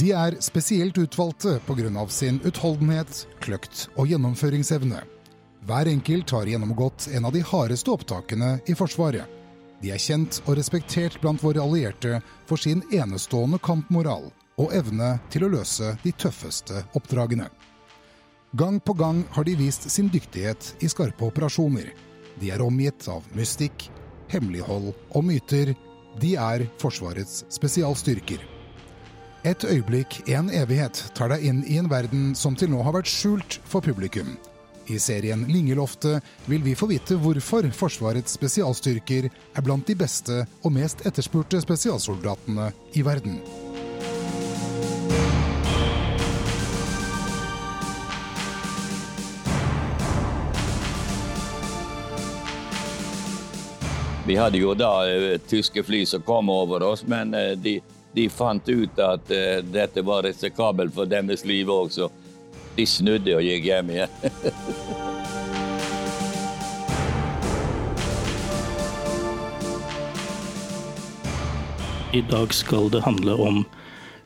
De er spesielt utvalgte pga. sin utholdenhet, kløkt og gjennomføringsevne. Hver enkelt har gjennomgått en av de hardeste opptakene i Forsvaret. De er kjent og respektert blant våre allierte for sin enestående kampmoral og evne til å løse de tøffeste oppdragene. Gang på gang har de vist sin dyktighet i skarpe operasjoner. De er omgitt av mystikk, hemmelighold og myter. De er Forsvarets spesialstyrker. Et øyeblikk, en evighet, tar deg inn i en verden som til nå har vært skjult for publikum. I serien Lingeloftet vil vi få vite hvorfor Forsvarets spesialstyrker er blant de beste og mest etterspurte spesialsoldatene i verden. Vi hadde jo da eh, tyske fly som kom over oss, men eh, de, de fant ut at uh, dette var risikabelt for deres liv også. de snudde og gikk hjem igjen. I dag skal det handle om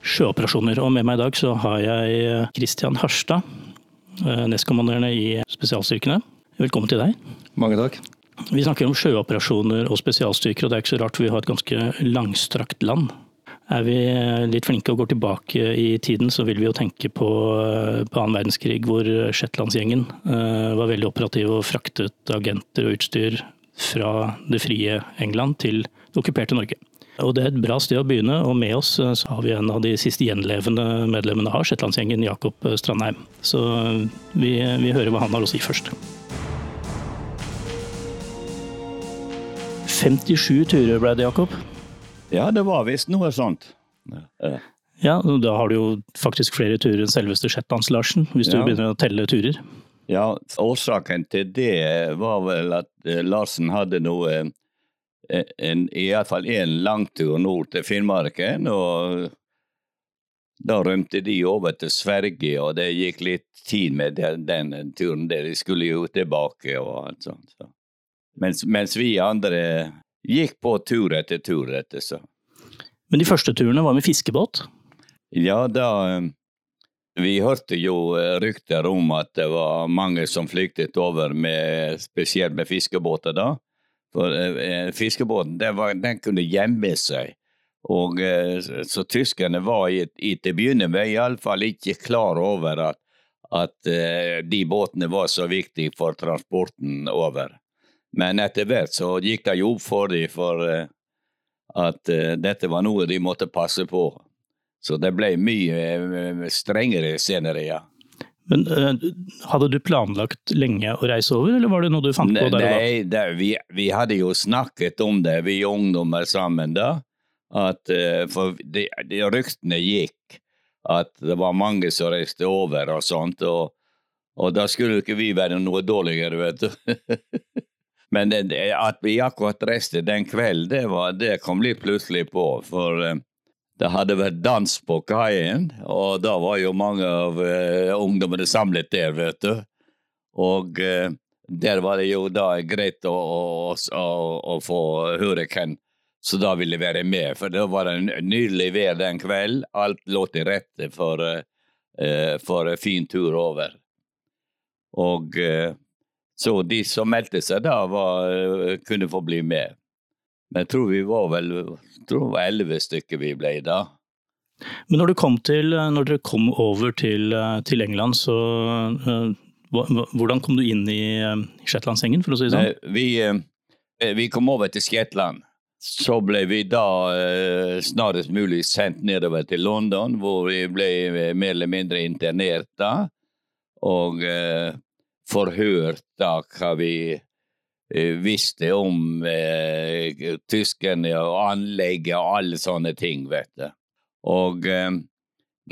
sjøoperasjoner, og med meg i dag så har jeg Kristian Harstad, eh, nestkommanderende i spesialstyrkene. Velkommen til deg. Mange takk. Vi snakker om sjøoperasjoner og spesialstyrker, og det er ikke så rart, for vi har et ganske langstrakt land. Er vi litt flinke og går tilbake i tiden, så vil vi jo tenke på, på annen verdenskrig, hvor Shetlandsgjengen eh, var veldig operativ og fraktet agenter og utstyr fra det frie England til det okkuperte Norge. Og Det er et bra sted å begynne, og med oss eh, så har vi en av de siste gjenlevende medlemmene av Shetlandsgjengen, Jakob Strandheim. Så vi, vi hører hva han har å si først. 57 turer ble det, Jakob? Ja, det var visst noe sånt. Ja. ja, da har du jo faktisk flere turer enn selveste Shetlands-Larsen, hvis du ja. begynner å telle turer. Ja, årsaken til det var vel at eh, Larsen hadde noe i en, Iallfall én langtur nord til Finnmarken, og da rømte de over til Sverige, og det gikk litt tid med den, den turen der. De skulle jo tilbake og alt sånt. Så. Mens, mens, vi andre gikk på tur etter tur etter så. Men de første turene var med fiskebåt? Ja, da eh, Vi hørte jo eh, rykter om at det var mange som flyktet over med spesielt med fiskebåter da. For eh, fiskebåten den, var, den kunne gjemme seg. Og Så tyskerne var i, i til å begynne med iallfall ikke klar over at, at de båtene var så viktige for transporten over. Men etter hvert så gikk det jo opp for dem for uh, at uh, dette var noe de måtte passe på. Så det ble mye uh, strengere senere, ja. Men Hadde du planlagt lenge å reise over, eller var det noe du fant på der og da? Nei, det, vi, vi, hadde jo snakket om det, vi ungdommer sammen da. At, for de, de ryktene gikk at det var mange som reiste over og sånt. og og da skulle ikke vi være noe dårligere, vet du. Men det, at vi akkurat reiste den kvelden, det, det, kom litt plutselig på. For uh, det hadde vært dans på kaien, og da var jo mange av uh, ungdommene samlet der, vet du. Og uh, der var det jo da greit å, å, å, å få høre hvem så da ville være med. For da var det nydelig vær den kvelden. Alt lå til rette for, for en fin tur over. Og så de som meldte seg da, var, eh, kunne få bli med. Men jeg tror vi var vel elleve stykker vi ble da. Men når, kom til, når dere kom over til, eh, til England, så hvordan kom du inn i Shetlandsengen, for å si det sånn? Vi, vi kom over til Shetland. Så ble vi da snarest mulig sendt nedover til London, hvor vi ble mer eller mindre internert da. Og forhørt da hva vi eh, visste om eh, tyskerne og anlegget og alle sånne ting, vet du. Og eh,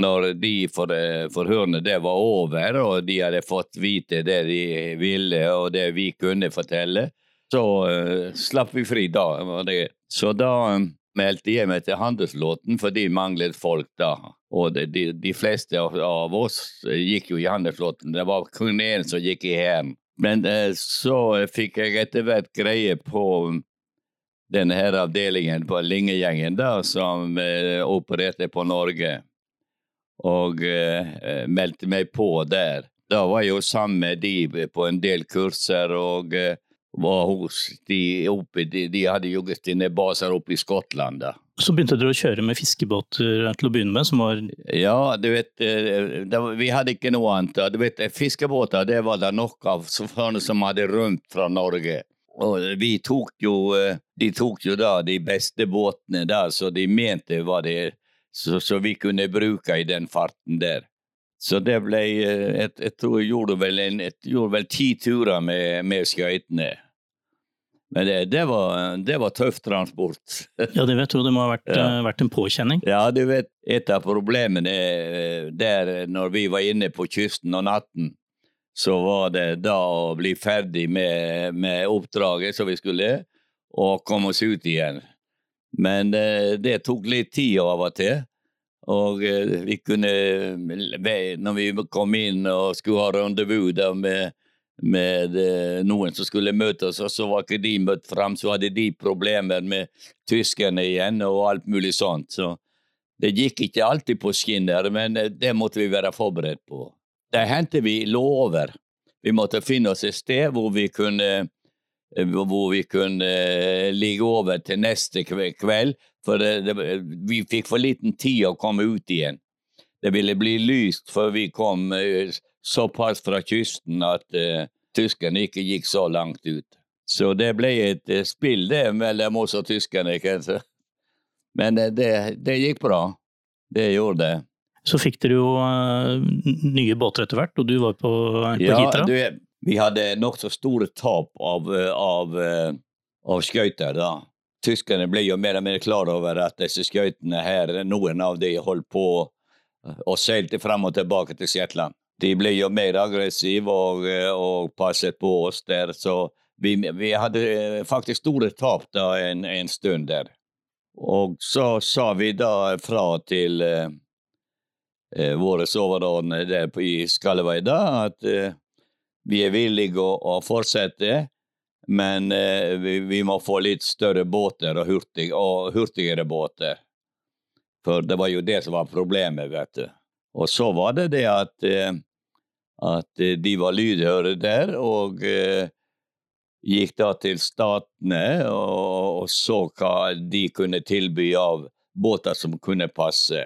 når de for, eh, forhørene det var over, og de hadde fått vite det de ville og det vi kunne fortelle, så eh, slapp vi fri da. Så da um, meldte jeg meg til handelsflåten, for de manglet folk da. Og de, de, de fleste av, oss gikk jo i handelsflåten. Det var kun én som gikk i hæren. Men eh, så fikk jeg etter hvert greie på denne her avdelingen på Lingegjengen da, som eh, opererte på Norge. og eh, meldte meg på der. Da var jeg jo sammen med de på en del kurser og uh, var hos de oppe De, de hadde jo sine baser oppe i Skottland. da. Så begynte dere å kjøre med fiskebåter til å begynne med? som var... Ja, du vet, det, vi hadde ikke noe annet. Du vet, Fiskebåter det var det nok av som hadde rømt fra Norge. Og vi tok jo De tok jo da de beste båtene der, så de mente var det så, så vi kunne bruke i den farten der. Så det ble Jeg, jeg tror jeg gjorde vel, en, jeg gjorde vel ti turer med, med skøytene. Men det, det, var, det, var, tøff transport. ja, det vet du. Det må ha vært, ja. Eh, vært, en påkjenning? Ja, du vet, et av problemene eh, der når vi var inne på kysten om natten, så var det da å bli ferdig med, med oppdraget som vi skulle, og komme oss ut igjen. Men eh, det tok litt tid av og til. Og eh, vi kunne Når vi kom inn og skulle ha rendezvous der med, med eh, noen som skulle møte oss, og så var ikke de møtt fram, så hadde de problemer med tyskerne igjen og alt mulig sånt. Så det gikk ikke alltid på skinner, men det måtte vi være forberedt på. Der hendte vi lover. Vi måtte finne oss et sted hvor vi kunne Eh, hvor vi kunne eh, ligge over til neste kveld, for det, det, vi fikk for liten tid å komme ut igjen. Det ville bli lyst før vi kom eh, såpass fra kysten at uh, tyskerne ikke gikk så langt ut. Så det ble et uh, spill det mellom oss og tyskerne, kanskje. Men uh, det, det, gikk bra. Det gjorde det. Så fikk dere jo nye båter etter hvert, og du var på, på ja, Hitra? Du, vi hadde nokså store tap av, av, av skøyter da. Tyskerne ble jo mer og mer klar over at disse skøytene her, noen av de holdt på og seilte frem og tilbake til Shetland. De ble jo mer aggressive og, og passet på oss der, så vi, vi hadde faktisk store tap da en, en, stund der. Og så sa vi da fra til eh, eh våre overordnede der i Skalvøy da at eh, vi er villige å, å fortsette, men eh, vi, vi, må få litt større båter og, hurtig, og, hurtigere båter. For det var jo det som var problemet, vet du. Og så var det det at, eh, at de var lydhøre der, og eh, gikk da til statene og, og, så hva de kunne tilby av båter som kunne passe.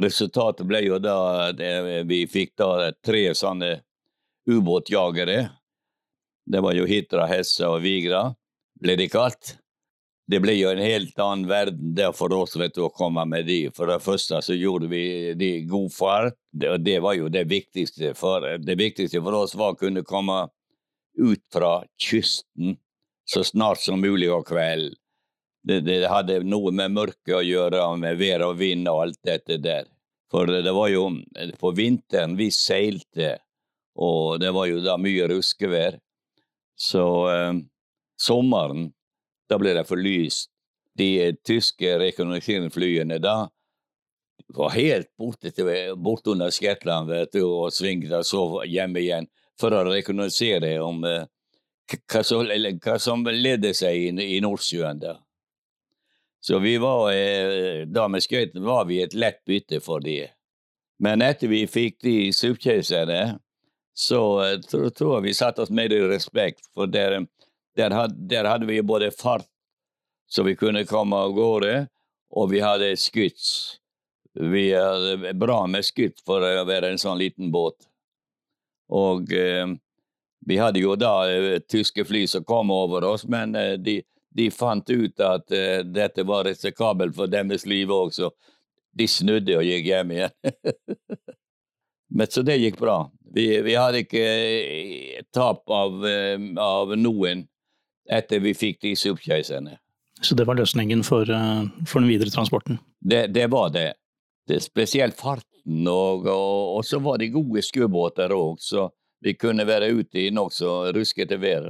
Resultatet ble jo da at vi fikk da tre sånne ubåtjagere. Det var jo Hitra, Hessa og Vigra, ble det kalt. Det ble jo en helt annen verden der for oss vet du, å komme med de. For det første så gjorde vi de god fart, og det var jo det viktigste. For, det viktigste for oss var å kunne komme ut fra kysten så snart som mulig om kvelden. Det, det, hadde noe med mørket å gjøre, med vær og vind og alt dette der. For det var jo på vinteren vi seilte og det var jo da mye ruskevær. Så eh, sommeren, da ble det forlyst. De tyske rekognoseringsflyene da var helt borte, til, borte under Shetland og svingte og sov hjemme igjen for å rekognosere om eh, hva, som, hva som ledde seg i, i Nordsjøen. da. Så vi var, eh, da med skøytene var vi et lett bytte for de. Men etter vi fikk de subkjøserne, så uh, tror, jeg vi satte oss mer i respekt, for der, der, der, hadde vi både fart så vi kunne komme av gårde, og vi hadde skyts. Vi hadde bra med skutt for å være en sånn liten båt. Og eh, vi hadde jo da eh, tyske fly som kom over oss, men de, de, fant ut at dette var risikabelt for deres liv òg, så de snudde og gikk hjem igjen. men så det gikk bra. Vi, vi hadde ikke eh, tap av, eh, av, noen etter vi fikk disse oppkjøserne. Så det var løsningen for, eh, for den videre transporten? Det, det var det. det. Spesielt farten, og, og, og, så var det gode skuebåter òg, så vi kunne være ute i nokså ruskete vær.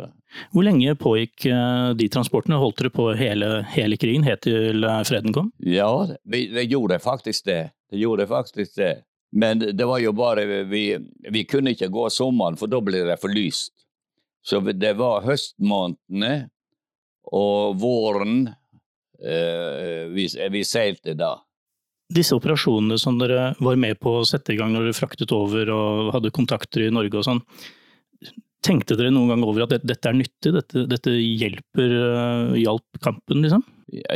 Hvor lenge pågikk de transportene? Holdt dere på hele, hele krigen, helt til freden kom? Ja, vi, vi gjorde faktisk det. Det gjorde faktisk det. Men det var jo bare Vi, vi kunne ikke gå sommeren, for da ble det for lyst. Så det var høstmånedene og våren eh, vi, vi, seilte da. Disse operasjonene som dere var med på å sette i gang når dere fraktet over og hadde kontakter i Norge og sånn, tenkte dere noen gang over at dette er nyttig, dette, dette hjelper, hjalp kampen, liksom?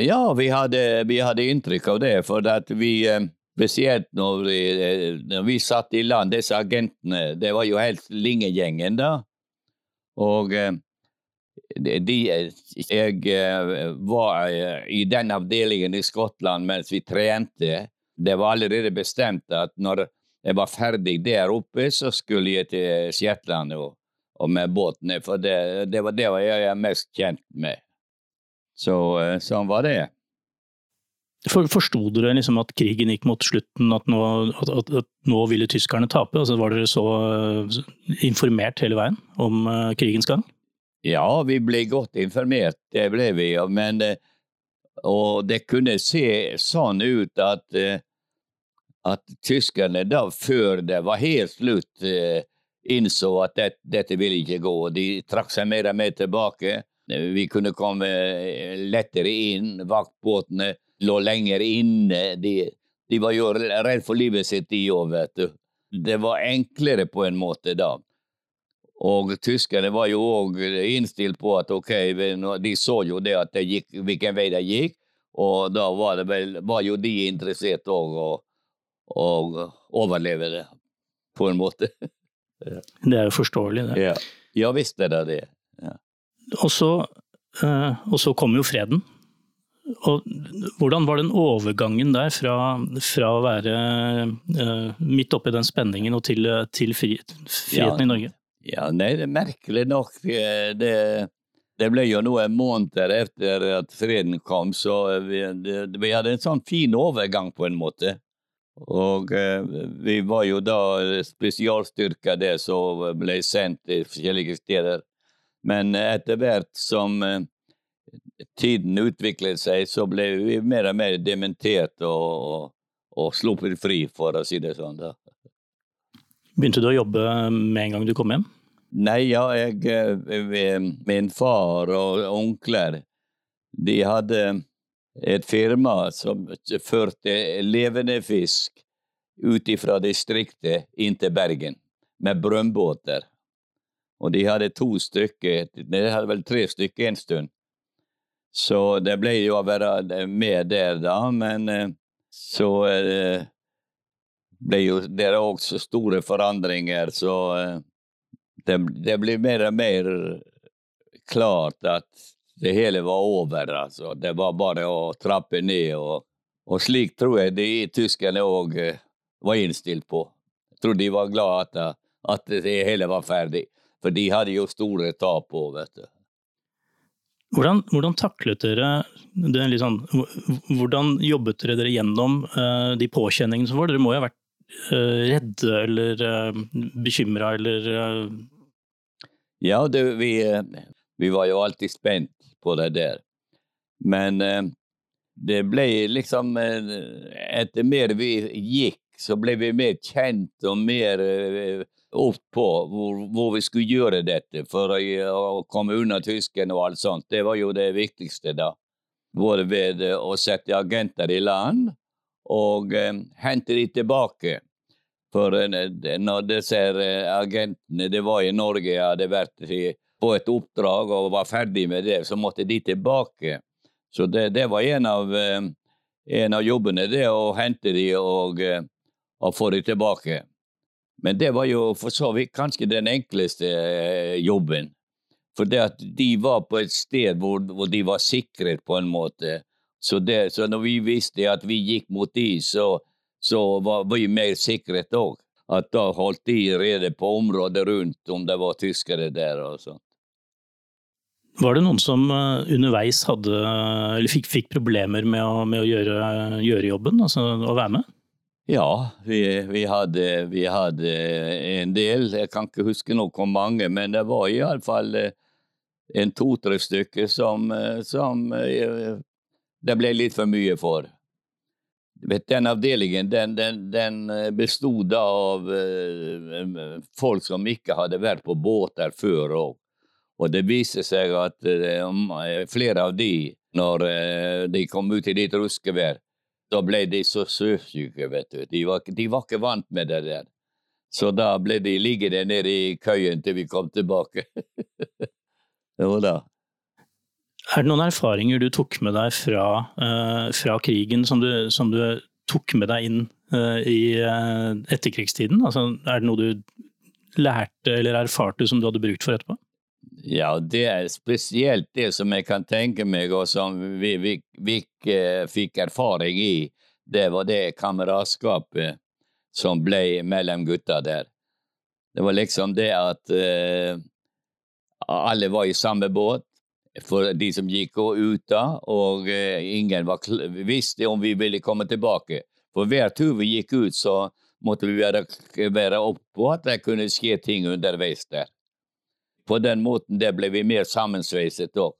Ja, vi hadde, vi hadde inntrykk av det. For at vi, uh, spesielt når vi, når vi satt i land, disse agentene, det var jo helt Lingegjengen da. Og de, jeg var i den avdelingen i Skottland mens vi trente. Det var allerede bestemt at når jeg var ferdig der oppe, så skulle jeg til Shetland og og med båtene, for det, det, var det jeg var mest kjent med. Så eh, sånn var det. For, Forsto dere liksom at krigen gikk mot slutten, at nå, at, at, at nå ville tyskerne tape? Altså, var dere så uh, informert hele veien om uh, krigens gang? Ja, vi ble godt informert, det ble vi. Men, uh, og det kunne se sånn ut at, at tyskerne da, før det var helt slutt innså at det, dette ville ikke gå. De trakk seg mer og mer tilbake. Vi kunne komme eh, lettere inn. Vaktbåtene lå lenger inne. De, de var jo redd for livet sitt, de òg, vet du. Det var enklere på en måte da. Og tyskerne var jo òg innstilt på at ok, de så jo det at det gikk, hvilken vei det gikk, og da var, vel, var jo de interessert òg å overleve det, på en måte. Det er jo forståelig, det. Ja, ja visst er det det. Ja. Og, så, uh, og så kom jo freden. Og hvordan var den overgangen der fra, fra å være uh, midt oppi den spenningen og til, til friheten ja, i Norge? Ja, nei, det er merkelig nok. Det, det ble jo noen måneder etter at freden kom, så vi, det, vi hadde en sånn fin overgang på en måte. Og eh, vi var jo da spesialstyrker det som ble sendt til forskjellige steder. Men etter hvert som eh, tiden utviklet seg, så ble vi mer og mer dementert og, og, og sluppet fri, for å si det sånn. da. Begynte du å jobbe med en gang du kom hjem? Nei, ja, jeg, eh, min far og onkler, de hadde et firma som førte levende fisk ut fra distriktet inn til Bergen med brønnbåter. Og de hadde to stykker, de hadde vel tre stykker en stund. Så det ble jo å være med der, da, men eh, så eh, ble jo det også store forandringer, så eh, det, det blir mer og mer klart at det hele var over. altså. Det var bare å trappe ned. Og, og slik tror jeg de tyskerne òg var innstilt på. Jeg tror de var glad at, at det hele var ferdig, for de hadde jo store tap òg, vet du. Hvordan, hvordan, taklet dere liksom, Hvordan jobbet dere dere gjennom uh, de påkjenningene som var? Dere må jo ha vært uh, redde eller uh, bekymra eller. Ja, det, vi, vi var jo alltid spent på det der. Men eh, det ble liksom eh, Etter mer vi gikk, så ble vi mer kjent og mer eh, opp på hvor, hvor, vi skulle gjøre dette for å, å komme unna tyskerne og alt sånt. Det var jo det viktigste da. Både ved å sette agenter i land og eh, hente de tilbake. For når disse agentene Det var i Norge jeg hadde vært i på et oppdrag og var ferdig med det, så måtte de tilbake. Så det, det var en av, eh, en av, jobbene, det å hente de og, eh, og, få de tilbake. Men det var jo for så vidt kanskje den enkleste eh, jobben. For det at de var på et sted hvor, hvor de var sikret, på en måte. Så, det, så når vi visste at vi gikk mot de, så, så var vi mer sikret òg. At da holdt de rede på området rundt, om det var tyskere der og sånt. Var det noen som eh, underveis hadde, eller fikk, fikk problemer med å, med å gjøre, gjøre, jobben, altså å være med? Ja, vi, vi, hadde, vi, hadde, en del. Jeg kan ikke huske noe hvor mange, men det var iallfall eh, en to-tre stykker som, eh, som, det ble litt for mye for. Den avdelingen den, den, den bestod av folk som ikke hadde vært på båter før òg. Og det viste seg at flere av de, når de kom ut i litt ruskevær, Da ble de så sjøsyke, vet du. De var, de var ikke vant med det der. Så da ble de liggende nede i køyen til vi kom tilbake. jo da. Er det noen erfaringer du tok med deg fra, uh, fra krigen som du, som du, tok med deg inn uh, i uh, etterkrigstiden? Altså, er det noe du lærte eller erfarte som du hadde brukt for etterpå? Ja, det er spesielt det som jeg kan tenke meg, og som vi, vi, vi fikk erfaring i. Det var det kameratskapet som ble mellom gutta der. Det var liksom det at uh, alle var i samme båt for de som gikk ut da, og uh, ingen visste om vi ville komme tilbake. For hver tur vi gikk ut, så måtte vi være, være på at det kunne skje ting underveis der på den måten der ble vi mer sammensveiset òg.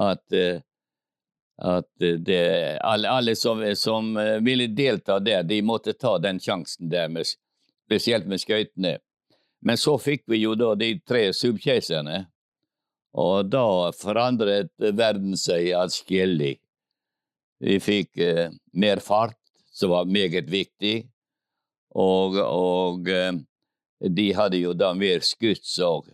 At, eh, at det, alle, alle som, som, eh, ville delta der, de måtte ta den sjansen der, med, spesielt med skøytene. Men så fikk vi jo da de tre subkeiserne, og da forandret verden seg atskillig. Vi fikk eh, mer fart, som var meget viktig, og, og eh, de hadde jo da mer skuts òg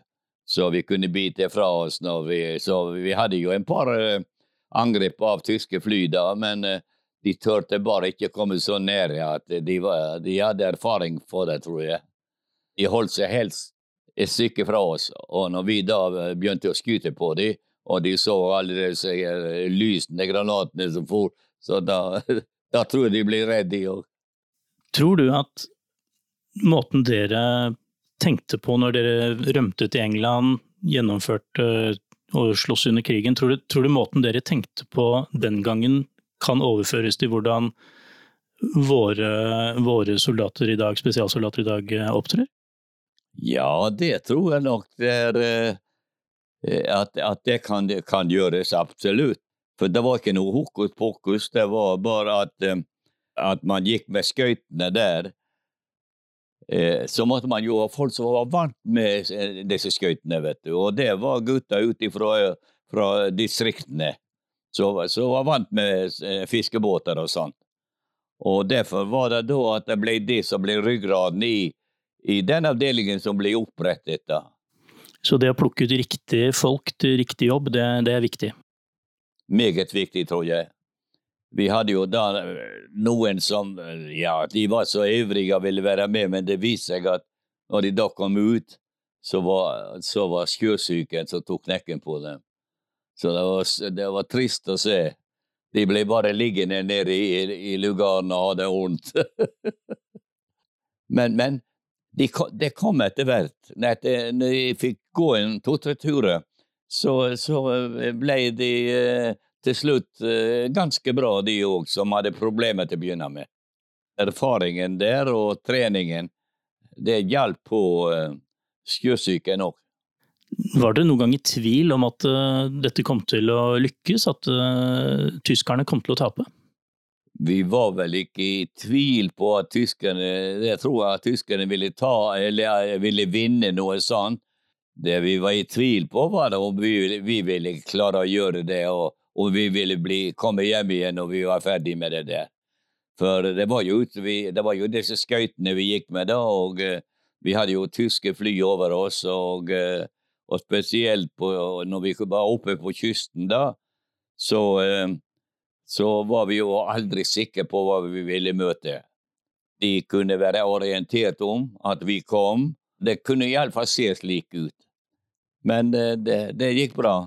så vi kunne bite fra oss vi Så vi hadde jo en par uh, angrep av tyske fly da, men uh, de turte bare ikke komme så nære at de, var, de hadde erfaring for det, tror jeg. De holdt seg helst et stykke fra oss, og når vi da eh, begynte å skyte på dem, og de så alle disse lysende granatene som for, så da, da tror jeg de ble redde, de òg. Tror du at måten dere tenkte på når dere rømte til England, gjennomførte og sloss under krigen. Tror du, tror du, måten dere tenkte på den gangen kan overføres til hvordan våre, våre soldater i dag, spesialsoldater i dag, eh, opptrer? Ja, det tror jeg nok det er, eh, at, at, det kan, kan, gjøres, absolutt. For det var ikke noe hokus pokus, det var bare at, eh, at man gikk med skøytene der Eh, så måtte man jo ha folk som var vant med eh, disse skøytene, vet du. Og det var gutta ut fra distriktene som var vant med eh, fiskebåter og sånt. Og derfor var det da at det ble det som ble ryggraden i, i den avdelingen som ble opprettet. da. Så det å plukke ut riktige folk til riktig jobb, det, det er viktig? Meget viktig, tror jeg. Vi hadde jo da eh, noen som eh, ja, de var så ivrige og ville være med, men det viste seg at når de da kom ut, så var, så var sjøsyken som tok knekken på dem. Så det var, det var, trist å se. De ble bare liggende nede i, i lugaren og hadde vondt. men, men det kom etter hvert. Når de fikk gå en to-tre turer, så, så, ble de eh, til slutt eh, ganske bra, de òg, som hadde problemer til å begynne med. Erfaringen der og treningen, det hjalp på uh, sjøsyken òg. Var dere noen gang i tvil om at uh, dette kom til å lykkes, at tyskerne kom til å tape? Vi var vel ikke i tvil på at tyskerne Jeg tror at tyskerne ville ta, eller ville vinne noe sånt. Det vi var i tvil på, var om vi, vi ville klare å gjøre det. og og vi ville bli, komme hjem igjen når vi var ferdig med det der. For det var jo, det var jo disse skøytene vi gikk med da, og uh, vi hadde jo tyske fly over oss, og, uh, og spesielt på, når vi var oppe på kysten da, så, uh, så var vi jo aldri sikre på hva vi ville møte. De kunne være orientert om at vi kom. Det kunne iallfall se slik ut. Men det, det gikk bra.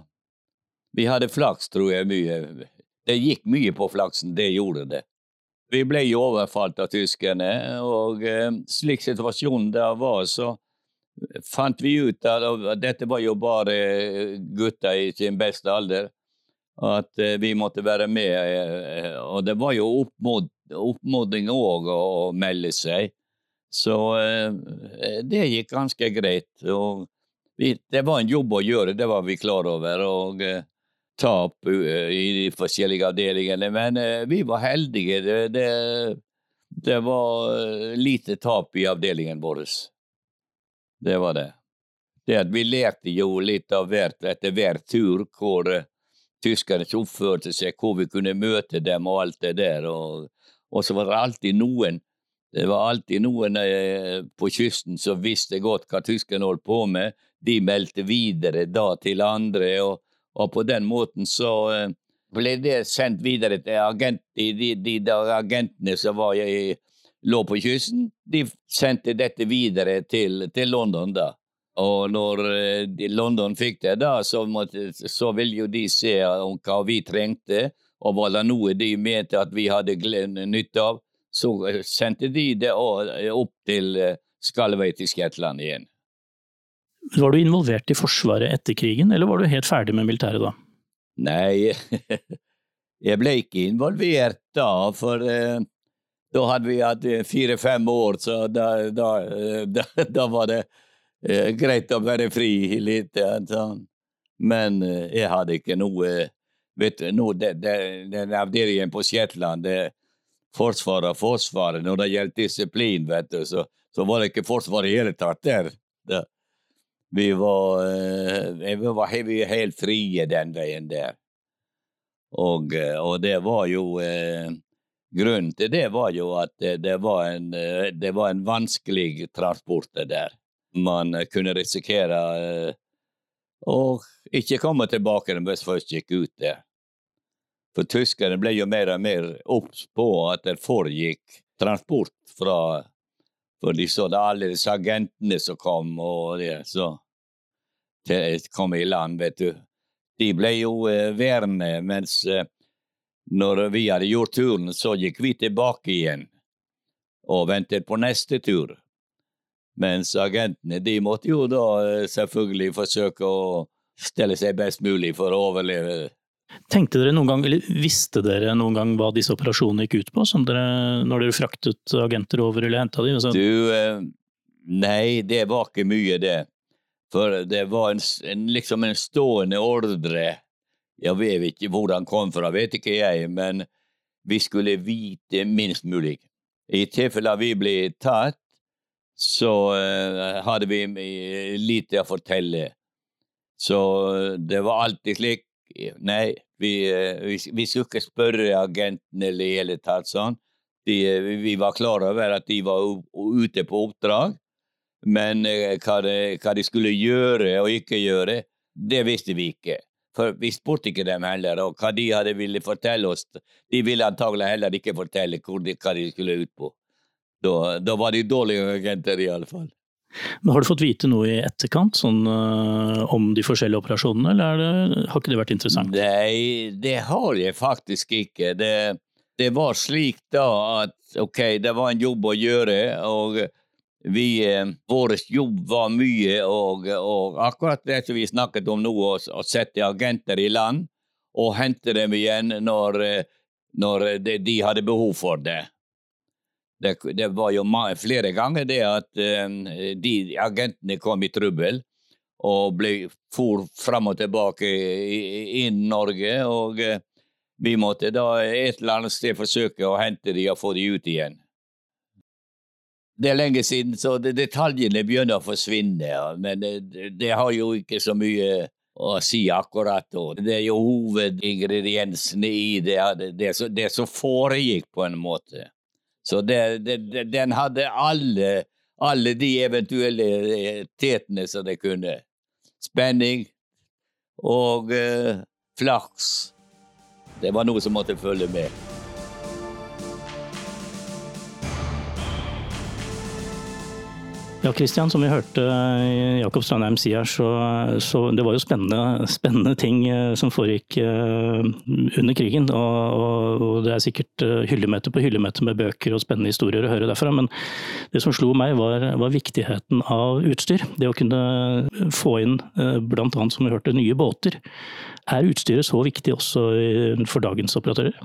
Vi hadde flaks, tror jeg, mye. Det gikk mye på flaksen, det gjorde det. Vi ble jo overfalt av tyskerne, og eh, slik situasjonen der var, så fant vi ut at dette var jo bare gutter i sin beste alder, at eh, vi måtte være med. Eh, og det var jo oppmod, oppmodning òg å melde seg. Så det gikk ganske greit. Og vi, det var en jobb å gjøre, det var vi klar over. og tap eh, i de forskjellige avdelingene, men eh, vi var heldige. Det, det, det var eh, lite tap i avdelingen vår. Det var det. Det at Vi lærte jo litt av hvert etter hver tur hvor tyskerne oppførte seg, hvor vi kunne møte dem og alt det der. Og, Og så var det alltid noen det var alltid noen eh, på kysten som visste godt hva tyskerne holdt på med. De meldte videre da til andre, og, og på den måten så eh, ble det sendt videre til agent, de, de, de agentene som i, lå på kysten. De sendte dette videre til, til London da. Og når eh, London fikk det, da, så, måtte, så ville jo de se om hva vi trengte, og var det noe de mente at vi hadde nytte av, så eh, sendte de det opp til Skalvøy til Skjetland igjen. Var du involvert i Forsvaret etter krigen, eller var du helt ferdig med militæret da? Nei, jeg ble ikke involvert da, for eh, da hadde vi hatt fire-fem år, så da, da, da, da var det eh, greit å være fri litt. Sånn. Men eh, jeg hadde ikke noe Vet du, no, den avdelingen på Shetland, det, Forsvaret og Forsvaret. Når det gjelder disiplin, vet du, så, så var det ikke Forsvaret i hele tatt der. Det, vi var, eh, vi var vi helt frie den veien der. Og, eh, og det var jo eh, Grunnen til det var jo at det, var, en, eh, det var en vanskelig transport, der. Man kunne risikere å ikke komme tilbake når man først gikk ut der. For tyskerne ble jo mer og mer obs på at det foregikk transport fra For de så det alle disse agentene som kom, og det, så til, kom i land, vet du. De ble jo eh, værende, mens eh, når vi hadde gjort turen, så gikk vi tilbake igjen og ventet på neste tur. Mens agentene, de måtte jo da eh, selvfølgelig forsøke å stelle seg best mulig for å overleve Tenkte dere noen gang, eller Visste dere noen gang hva disse operasjonene gikk ut på, dere, når dere fraktet agenter over eller henta dem? Altså? Du, eh, nei, det var ikke mye, det. For det var en, en, liksom en stående ordre. Jeg vet ikke hvor den kom fra, vet ikke jeg, men vi skulle vite minst mulig. I tilfelle vi ble tatt, så uh, hadde vi lite å fortelle. Så det var alltid slik Nei, vi, eh, vi, vi skulle ikke spørre agentene eller i hele tatt sånn. De, eh, vi var klar over at de var ute på oppdrag, men eh, hva de, hva de skulle gjøre og ikke gjøre, det visste vi ikke. For vi spurte ikke dem heller, og hva de hadde ville fortelle oss. De ville antagelig heller ikke fortelle de, hva de skulle ut på. Da, da var de dårlige agenter, i alle fall. Men Har du fått vite noe i etterkant sånn, uh, om de forskjellige operasjonene, eller det, har ikke det vært interessant? Nei, det har jeg faktisk ikke. Det, det, var slik da at ok, det var en jobb å gjøre, og vi, eh, vår jobb var mye, og, og, akkurat det som vi snakket om nå, å sette agenter i land og hente dem igjen når, eh, når de, de hadde behov for det det, det, var jo flere ganger det at uh, de agentene kom i trøbbel og ble for fram og tilbake inn Norge. Og uh, vi måtte da et eller annet sted forsøke å hente de og få de ut igjen. Det er lenge siden, så detaljene begynner å forsvinne. Men det, det har jo ikke så mye å si akkurat. Og det er jo hovedingrediensene i det, det, det som foregikk, på en måte. Så det, det, den hadde alle, alle de eventuelle tetene som det kunne. Spenning og eh, flaks. Det var noe som måtte følge med. Ja, Kristian, som vi hørte Jakob Strandheim si her, så, så det var jo spennende, spennende, ting eh, som foregikk eh, under krigen. Og, og, det er sikkert eh, hyllemeter på hyllemeter med bøker og spennende historier å høre derfra. Men det som slo meg, var, var viktigheten av utstyr. Det å kunne få inn bl.a. som vi hørte, nye båter. Er utstyret så viktig også for dagens operatører?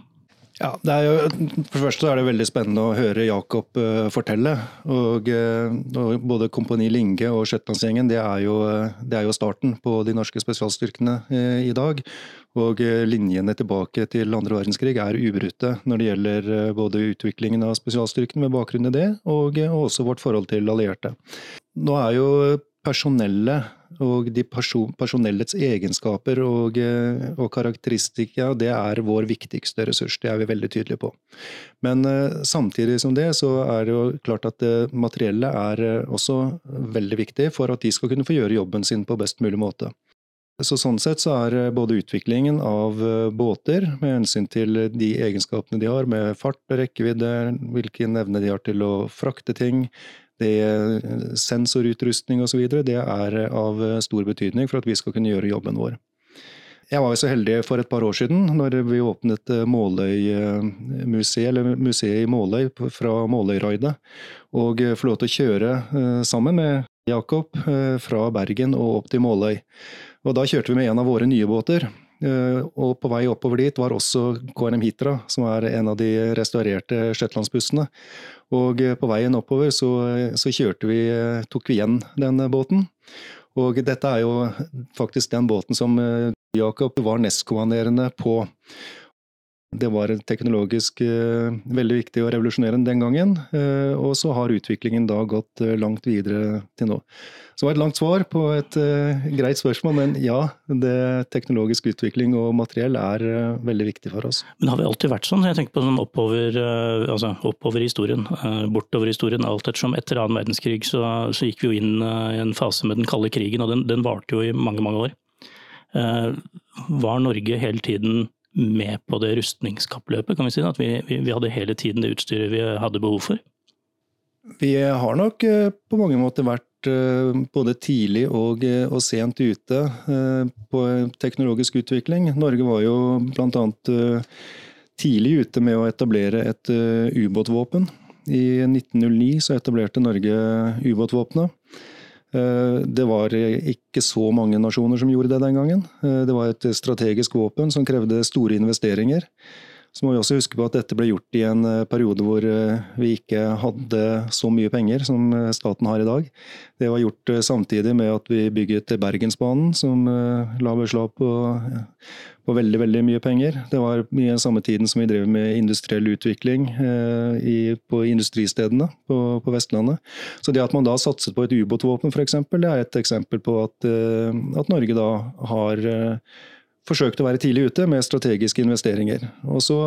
Ja, jo, For det første er det veldig spennende å høre Jakob uh, fortelle. Og, uh, Både Kompani Linge og Shetlandsgjengen det, er jo, det er jo starten på de norske spesialstyrkene i dag. Og linjene tilbake til andre verdenskrig er ubrutte når det gjelder både utviklingen av spesialstyrkene med bakgrunn i det, og også vårt forhold til allierte. Nå er jo personellet Og de person, personellets egenskaper og, eh, og karakteristikker, det er vår viktigste ressurs. Det er vi veldig tydelige på. Men samtidig som det, så er det jo klart at det materiellet er også veldig viktig for at de skal kunne få gjøre jobben sin på best mulig måte. Så Sånn sett så er eh, både utviklingen av eh, båter, med hensyn til de egenskapene de har, med fart og rekkevidde, hvilken evne de har til å frakte ting, det eh, sensorutrustning osv., det er av stor betydning for at vi skal kunne gjøre jobben vår. Jeg var jo så heldig for et par år siden, når vi åpnet Måløy-museet, eller museet i Måløy fra Måløyraidet, og få lov til å kjøre sammen med Jakob fra Bergen og opp til Måløy. Og da kjørte vi med en av våre nye båter. Eh, og på vei oppover dit var også KNM Hitra, som er en av de restaurerte shetlandsbussene. Og eh, på veien oppover så, så kjørte vi, eh, tok vi igjen den båten. Og dette er jo faktisk den båten som Jakob var nestkommanderende på. Det var teknologisk veldig viktig og revolusjonerende den gangen, og så har utviklingen da gått langt videre til nå. Så det var et langt svar på et greit spørsmål, men ja, det teknologisk utvikling og materiell er veldig viktig for oss. Men har vi alltid vært sånn? Jeg tenker på sånn oppover, altså oppover historien, bortover historien. Alt ettersom etter annen verdenskrig så, så, gikk vi jo inn i en fase med den kalde krigen, og den, den varte jo i mange, mange år. Var Norge hele tiden med på det rustningskappløpet, kan vi si? At vi, vi, vi hadde hele tiden det utstyret vi hadde behov for? Vi har nok på mange måter vært Eh, både tidlig og, eh, og sent ute eh, på teknologisk utvikling. Norge var jo bl.a. tidlig ute med å etablere et ubåtvåpen. I 1909 så etablerte Norge ubåtvåpenet. Det var ikke så mange nasjoner som gjorde det den gangen. Det var et strategisk våpen som krevde store investeringer. Så må vi også huske på at dette ble gjort i en eh, periode hvor eh, vi ikke hadde så mye penger som eh, staten har i dag. Det var gjort samtidig med at vi bygget Bergensbanen, som la beslag på, på veldig veldig mye penger. Det var i samme tiden som vi drev med industriell utvikling i, på industristedene på, på, Vestlandet. Så det at man da satset på et ubåtvåpen f.eks., det er et eksempel på at, at Norge da har forsøkt å være tidlig ute med strategiske investeringer. Og så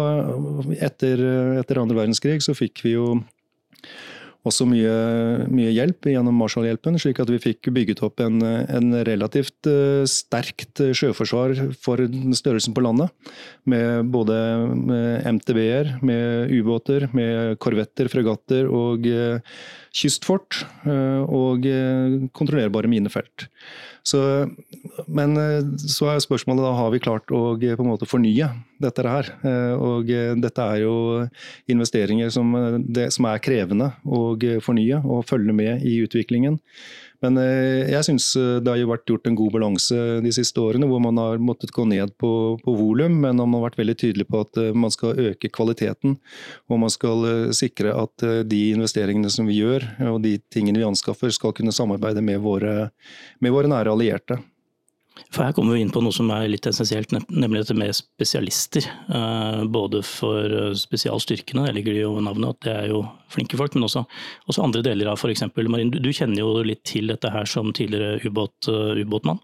etter, etter andre verdenskrig så fikk vi jo også mye, mye hjelp gjennom Marshall-hjelpen, slik at vi fikk bygget opp en, en relativt uh, sterkt sjøforsvar for størrelsen på landet. Med både MTB-er, med ubåter, med korvetter, fregatter og uh, kystfort. Uh, og kontrollerbare minefelt. Så, men eh, så er spørsmålet da har vi klart å eh, på en måte fornye dette her. Eh, og dette er jo investeringer som, det, som er krevende å fornye og følge med i utviklingen. Men eh, jeg syns eh, det har jo vært gjort en god balanse de siste årene, hvor man har måttet gå ned på, på volum, men man har vært veldig tydelig på at eh, man skal øke kvaliteten. Og man skal sikre at de investeringene som vi gjør, og de tingene vi anskaffer, skal kunne samarbeide med våre, med våre nære allierte. For Her kommer vi inn på noe som er litt essensielt, nemlig dette med spesialister. Eh, både for eh, spesialstyrkene, det ligger jo navnet at det er jo flinke folk, men også, også andre deler av f.eks. Marin. Du, kjenner jo litt til dette her som tidligere ubåt, eh, ubåtmann?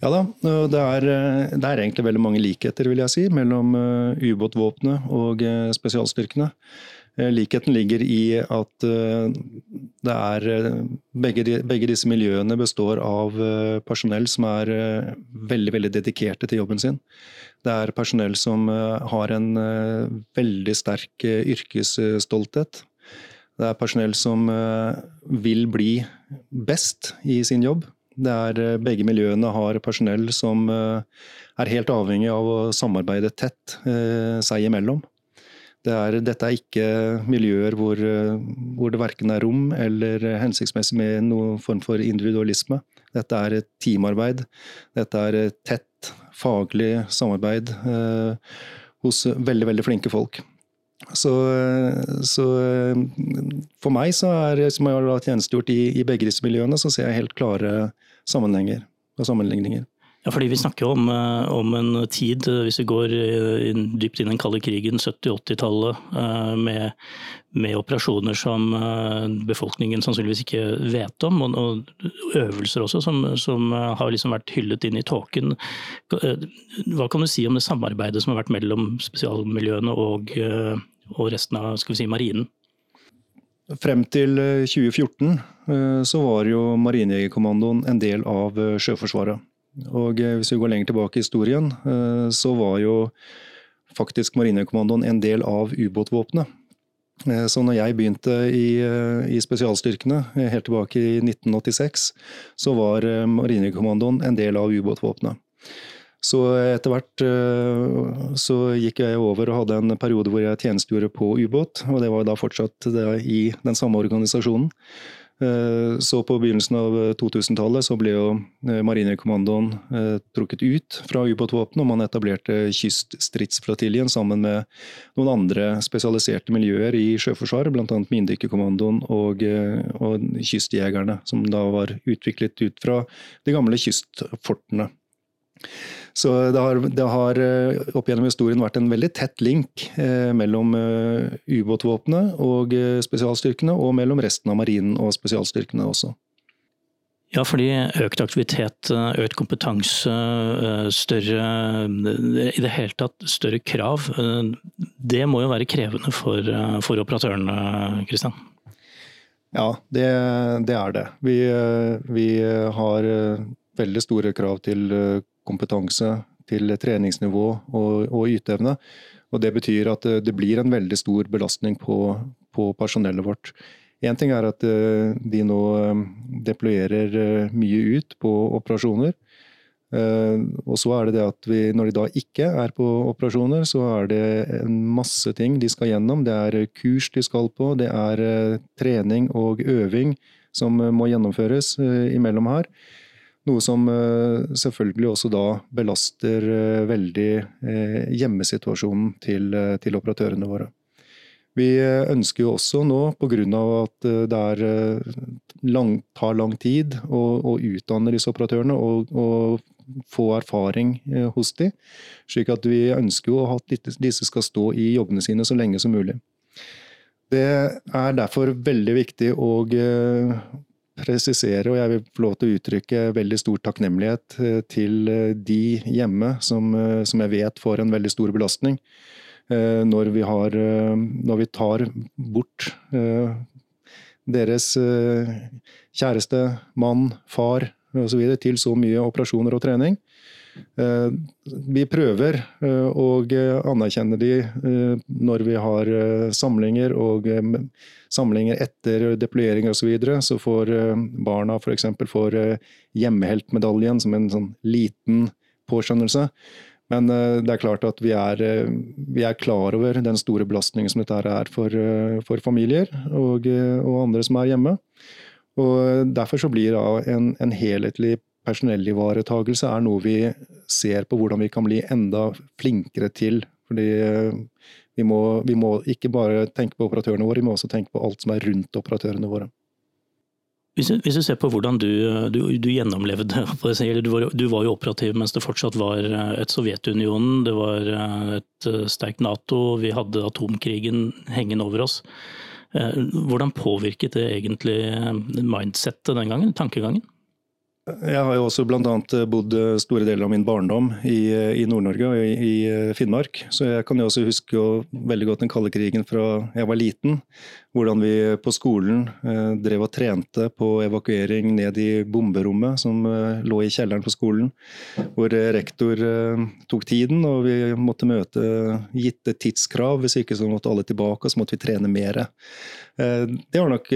Ja da, det er, det er, egentlig veldig mange likheter vil jeg si, mellom ubåtvåpenet og spesialstyrkene. Eh, likheten ligger i at eh, det er eh, begge, begge, disse miljøene består av personell som er veldig, veldig dedikerte til jobben sin. Det er personell som har en veldig sterk yrkesstolthet. Det er personell som vil bli best i sin jobb. Det er Begge miljøene har personell som er helt avhengig av å samarbeide tett seg imellom. Det er, dette er ikke miljøer hvor, hvor, det verken er rom eller hensiktsmessig med noen form for individualisme. Dette er et teamarbeid. Dette er et tett faglig samarbeid eh, hos veldig, veldig flinke folk. Så, så, for meg, så er, som jeg har tjenestegjort i, i begge disse miljøene, så ser jeg helt klare sammenhenger og sammenligninger. Ja, fordi Vi snakker jo om, eh, om, en tid, eh, hvis vi går dypt inn i den kalde krigen, 70-80-tallet, eh, med, med operasjoner som befolkningen sannsynligvis ikke vet om, og, øvelser også som, som har liksom vært hyllet inn i tåken. Hva kan du si om det samarbeidet som har vært mellom spesialmiljøene og, og resten av skal vi si, marinen? Frem til 2014 så var jo Marinejegerkommandoen en del av Sjøforsvaret. Og hvis vi går lenger tilbake i historien, så var jo faktisk Marinekommandoen en del av ubåtvåpenet. Eh, så når jeg begynte i, eh, i, spesialstyrkene eh, helt tilbake i 1986, så var Marinekommandoen en del av ubåtvåpenet. Så etter hvert så gikk jeg over og hadde en periode hvor jeg tjenestegjorde på ubåt. Og det var da fortsatt i den samme organisasjonen. Eh, så på begynnelsen av 2000-tallet så ble jo eh, Marinekommandoen eh, trukket ut fra ubåtvåpenet, og man etablerte Kyststridsflatiljen sammen med noen andre spesialiserte miljøer i Sjøforsvaret, bl.a. Mindykkerkommandoen og, og Kystjegerne, som da var utviklet ut fra de gamle kystfortene. Så det har, det har, eh, opp gjennom historien vært en veldig tett link eh, mellom eh, ubåtvåpenet og spesialstyrkene, og mellom resten av marinen og spesialstyrkene også. Ja, fordi økt aktivitet, økt kompetanse, større I det hele tatt større krav. Det må jo være krevende for, for operatørene, Kristian? Ja, det, det, er det. Vi, vi har veldig store krav til kompetanse, til treningsnivå og, og yteevne. Og det betyr at det blir en veldig stor belastning på, på personellet vårt. Én ting er at eh, de nå eh, deployerer eh, mye ut på operasjoner. Og så er det det at vi, når de da ikke er på operasjoner, så er det en masse ting de skal gjennom. Det er kurs de skal på, det er trening og øving som må gjennomføres imellom her. Noe som eh, selvfølgelig også da belaster eh, veldig eh, hjemmesituasjonen til, til operatørene våre. Vi ønsker jo også nå, pga. at det er lang, tar lang tid å, å utdanne disse operatørene og, og få erfaring hos dem, slik at vi ønsker jo at disse skal stå i jobbene sine så lenge som mulig. Det er derfor veldig viktig å presisere, og jeg vil få lov til å uttrykke veldig stor takknemlighet eh, til eh, de hjemme som, eh, som jeg vet får en veldig stor belastning. Når vi, har, når vi tar bort deres kjæreste, mann, far osv. til så mye operasjoner og trening. Vi prøver å anerkjenne de når vi har samlinger og samlinger etter deployering osv. Så, videre, så får eh, barna f.eks. eh, hjemmeheltmedaljen som en sånn liten påskjønnelse. Men eh, det er klart at vi er, vi er klar over den store belastningen som dette er for, for familier og, og, andre som er hjemme. Og Derfor så blir en, en helhetlig personellivaretagelse er noe vi ser på hvordan vi kan bli enda flinkere til. Fordi vi må, vi må, ikke bare tenke på operatørene våre, vi må også tenke på alt som er rundt operatørene våre. Hvis, hvis du ser på hvordan du, du, du gjennomlevde du var, du var, jo operativ mens det fortsatt var et Sovjetunionen, det var et sterkt Nato, vi hadde atomkrigen hengende over oss. Eh, hvordan påvirket det egentlig mindsettet den gangen, tankegangen? Jeg har jo også bl.a. Eh, bodd eh, store deler av min barndom i, eh, i Nord-Norge og i, i, Finnmark. Så jeg kan jo også huske veldig godt den kalde krigen fra jeg var liten. Hvordan vi på skolen eh, drev og trente på evakuering ned i bomberommet som eh, lå i kjelleren på skolen. Hvor rektor eh, tok tiden, og vi måtte møte gitte tidskrav. Hvis ikke så måtte alle tilbake, og så måtte vi trene mer. det var nok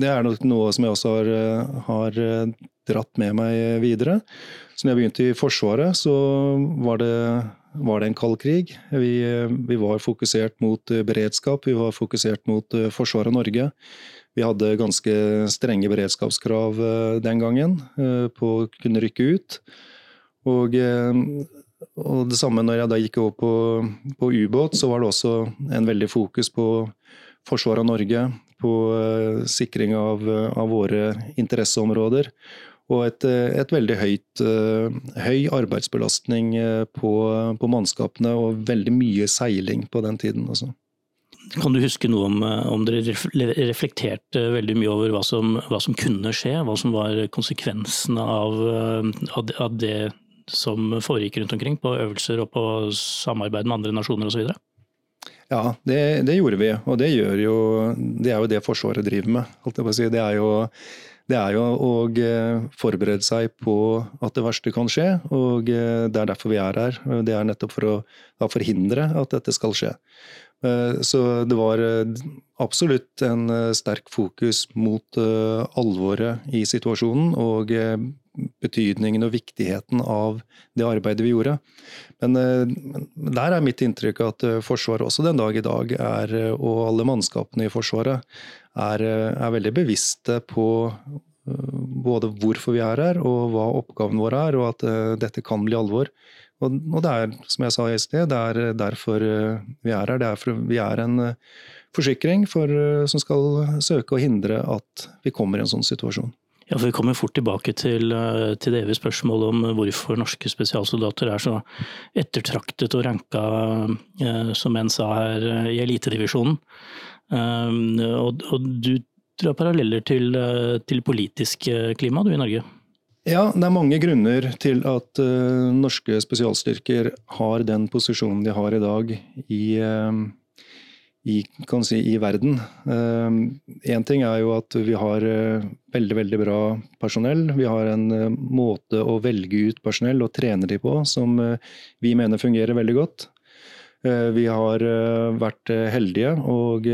det er nok noe som jeg også har, eh, har, eh, dratt med meg videre. Så når jeg begynte i Forsvaret, så var det, var det en kald krig. Vi, vi, var fokusert mot beredskap, vi var fokusert mot eh, Forsvaret Norge. Vi hadde ganske strenge beredskapskrav den gangen på å kunne rykke ut. Og, og det samme når jeg da gikk over på, på ubåt, så var det også en veldig fokus på Forsvaret av Norge, på uh, sikring av, uh, av, våre interesseområder. Og et, uh, et veldig høyt, høy arbeidsbelastning på, på, mannskapene og veldig mye seiling på den tiden. Også. Kan du huske noe om, om dere reflekterte veldig mye over hva som, hva som, kunne skje? Hva som var konsekvensene av, av det som foregikk rundt omkring på øvelser og på samarbeid med andre nasjoner osv.? Ja, det, det, gjorde vi. Og det, jo, det, er jo det Forsvaret driver med. Si. Det, er jo, det er jo å forberede seg på at det verste kan skje. Og det er derfor vi er her. Det er nettopp for å forhindre at dette skal skje. Eh, så det var absolutt en sterk fokus mot alvoret i situasjonen og betydningen og viktigheten av det arbeidet vi gjorde. Men men der er mitt inntrykk at eh, Forsvaret også den dag i dag er, eh, og alle mannskapene i Forsvaret er, er veldig bevisste på både hvorfor vi er her og hva oppgaven vår er, og at dette kan bli alvor. Og, og det er, som jeg sa i sted, det er derfor vi er her. Det er for, vi er en forsikring for, som skal søke å hindre at vi kommer i en sånn situasjon. Ja, for Vi kommer fort tilbake til, eh, til det evige spørsmålet om hvorfor norske spesialsoldater er så ettertraktet og ranka, eh, som en sa her, eh, i elitedivisjonen. Og, og du drar paralleller til, til politisk klima du i Norge? Ja, det er mange grunner til at norske spesialstyrker har den posisjonen de har i dag i, uh, i, si, i verden. Én uh, ting er jo at vi har uh, veldig veldig bra personell. Vi har en uh, måte å velge ut personell og trene de på som vi mener fungerer veldig godt. Vi har vært heldige og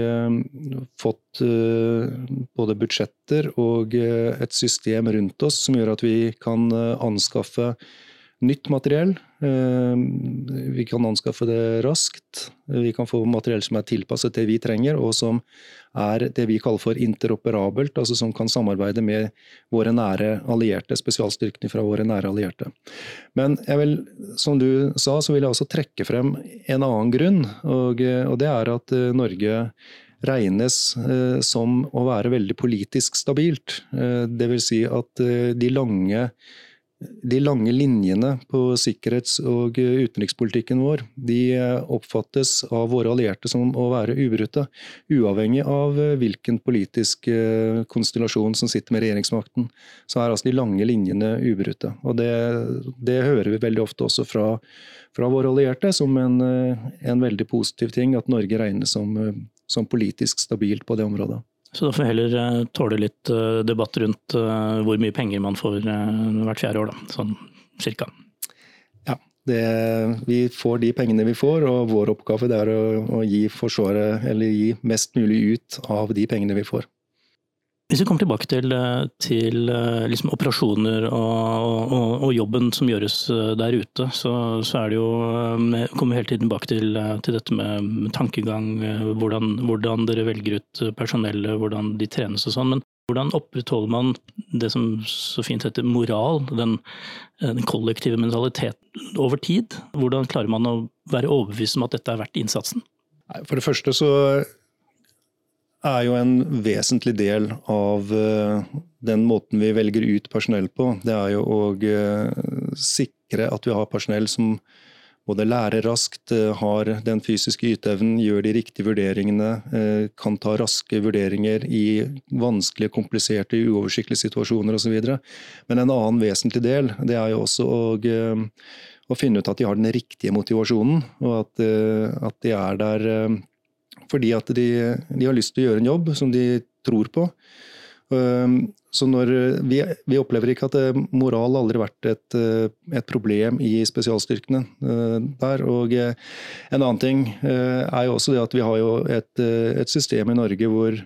fått både budsjetter og et system rundt oss som gjør at vi kan anskaffe nytt materiell. Eh, vi kan anskaffe det raskt. Vi kan få materiell som er tilpasset det vi trenger, og som er det vi kaller for interoperabelt, altså som kan samarbeide med våre nære allierte, spesialstyrkene fra våre nære allierte. Men jeg vil, som du sa, så vil jeg også trekke frem en annen grunn, og, og det er at eh, Norge regnes eh, som å være veldig politisk stabilt. Dvs. Si at de lange de lange linjene på sikkerhets- og utenrikspolitikken vår de oppfattes av våre allierte som å være ubrutte, uavhengig av hvilken politisk eh, konstellasjon som sitter med regjeringsmakten. Så er altså de lange linjene ubrutte. Og det, det hører vi veldig ofte også fra, fra våre allierte som en, eh, en, veldig positiv ting, at Norge regnes som, eh, som politisk stabilt på det området. Så da får vi heller eh, tåle litt eh, debatt rundt eh, hvor mye penger man får hvert fjerde år, da. Sånn cirka. Ja, det, vi får de pengene vi får, og vår oppgave er å, å gi Forsvaret, eller gi mest mulig ut av de pengene vi får. Hvis vi kommer tilbake til, til liksom operasjoner og, og, og, jobben som gjøres eh, der ute, så, så er det jo Vi kommer hele tiden tilbake til, til dette med tankegang, eh, hvordan, hvordan, dere velger ut personellet, hvordan de trenes og sånn. Men hvordan opprettholder man det som så fint heter moral, den, den kollektive mentaliteten over tid? Hvordan klarer man å være overbevist om at dette er verdt innsatsen? For det første så er jo en vesentlig del av eh, den måten vi velger ut personell på. Det er jo å eh, sikre at vi har personell som både lærer raskt, eh, har den fysiske yteevnen, gjør de riktige vurderingene, kan ta raske vurderinger i vanskelige, kompliserte, uoversiktlige situasjoner osv. Men en annen vesentlig del det er jo også å, å finne ut at de har den riktige motivasjonen, og at, at de er der fordi at de, de, har lyst til å gjøre en jobb som de tror på. Så når, vi, vi opplever ikke at eh, moral aldri har vært et, eh, et, problem i spesialstyrkene eh, der. Og en annen ting er jo også det at vi har jo et, et system i Norge hvor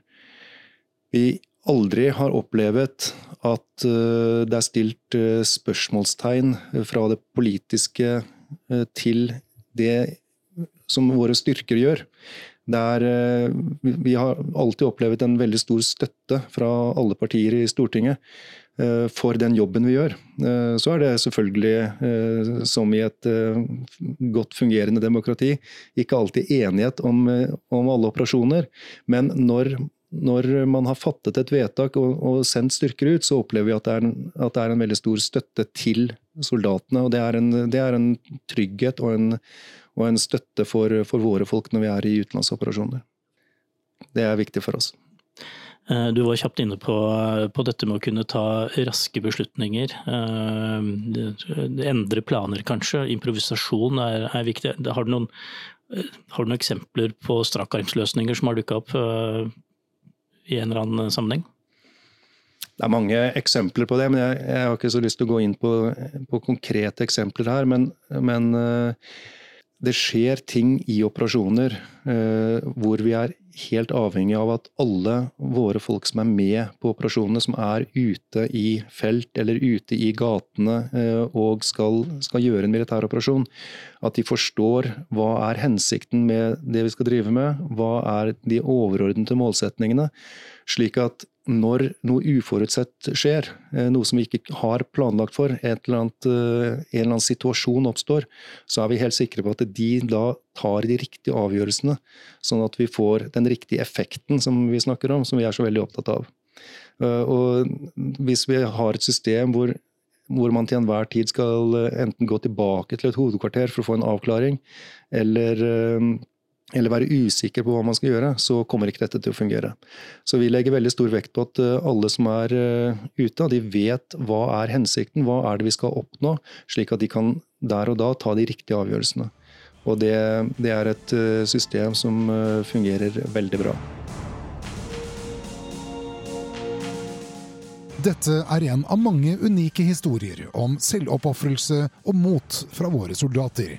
vi aldri har opplevd at det er stilt spørsmålstegn fra det politiske til det som våre styrker gjør. Der eh, vi har alltid opplevd en veldig stor støtte fra alle partier i Stortinget eh, for den jobben vi gjør. Eh, så er det selvfølgelig, som i et godt fungerende demokrati, ikke alltid enighet om, om alle operasjoner. Men når, når, man har fattet et vedtak og, og, sendt styrker ut, så opplever vi at det, er en, at det er en veldig stor støtte til soldatene. og Det er en, det er en trygghet og en, og en støtte for, for, våre folk når vi er i utenlandsoperasjoner. Det er viktig for oss. Eh, du var kjapt inne på, på, dette med å kunne ta raske beslutninger. Endre planer, kanskje. Improvisasjon er, er viktig. Har du, noen, har du, noen, eksempler på strakarmsløsninger som har dukka opp i en eller annen sammenheng? Det er mange eksempler på det, men jeg, jeg, har ikke så lyst til å gå inn på, på konkrete eksempler her. Men, men uh, det skjer ting i operasjoner eh, hvor vi er helt avhengig av at alle våre folk som er med på operasjonene, som er ute i felt eller ute i gatene eh, og skal, skal gjøre en militær operasjon, at de forstår hva er hensikten med det vi skal drive med, hva er de overordnede målsetningene, slik at når noe uforutsett skjer, eh, noe som vi ikke har planlagt for, annet, eh, en eller annen situasjon oppstår, så er vi helt sikre på at de da tar de riktige avgjørelsene, sånn at vi får den riktige effekten som vi snakker om, som vi er så veldig opptatt av. Eh, og hvis vi har et system hvor, hvor man til enhver tid skal enten gå tilbake til et hovedkvarter for å få en avklaring, eller eller være usikker på hva man skal gjøre, så kommer ikke dette til å fungere. Så vi legger veldig stor vekt på at eh, alle som er eh, ute, de vet hva er hensikten, hva er det vi skal oppnå, slik at de kan der og da ta de riktige avgjørelsene. Og det, det er et eh, system som fungerer veldig bra. Dette er en av mange unike historier om selvoppofrelse og mot fra våre soldater.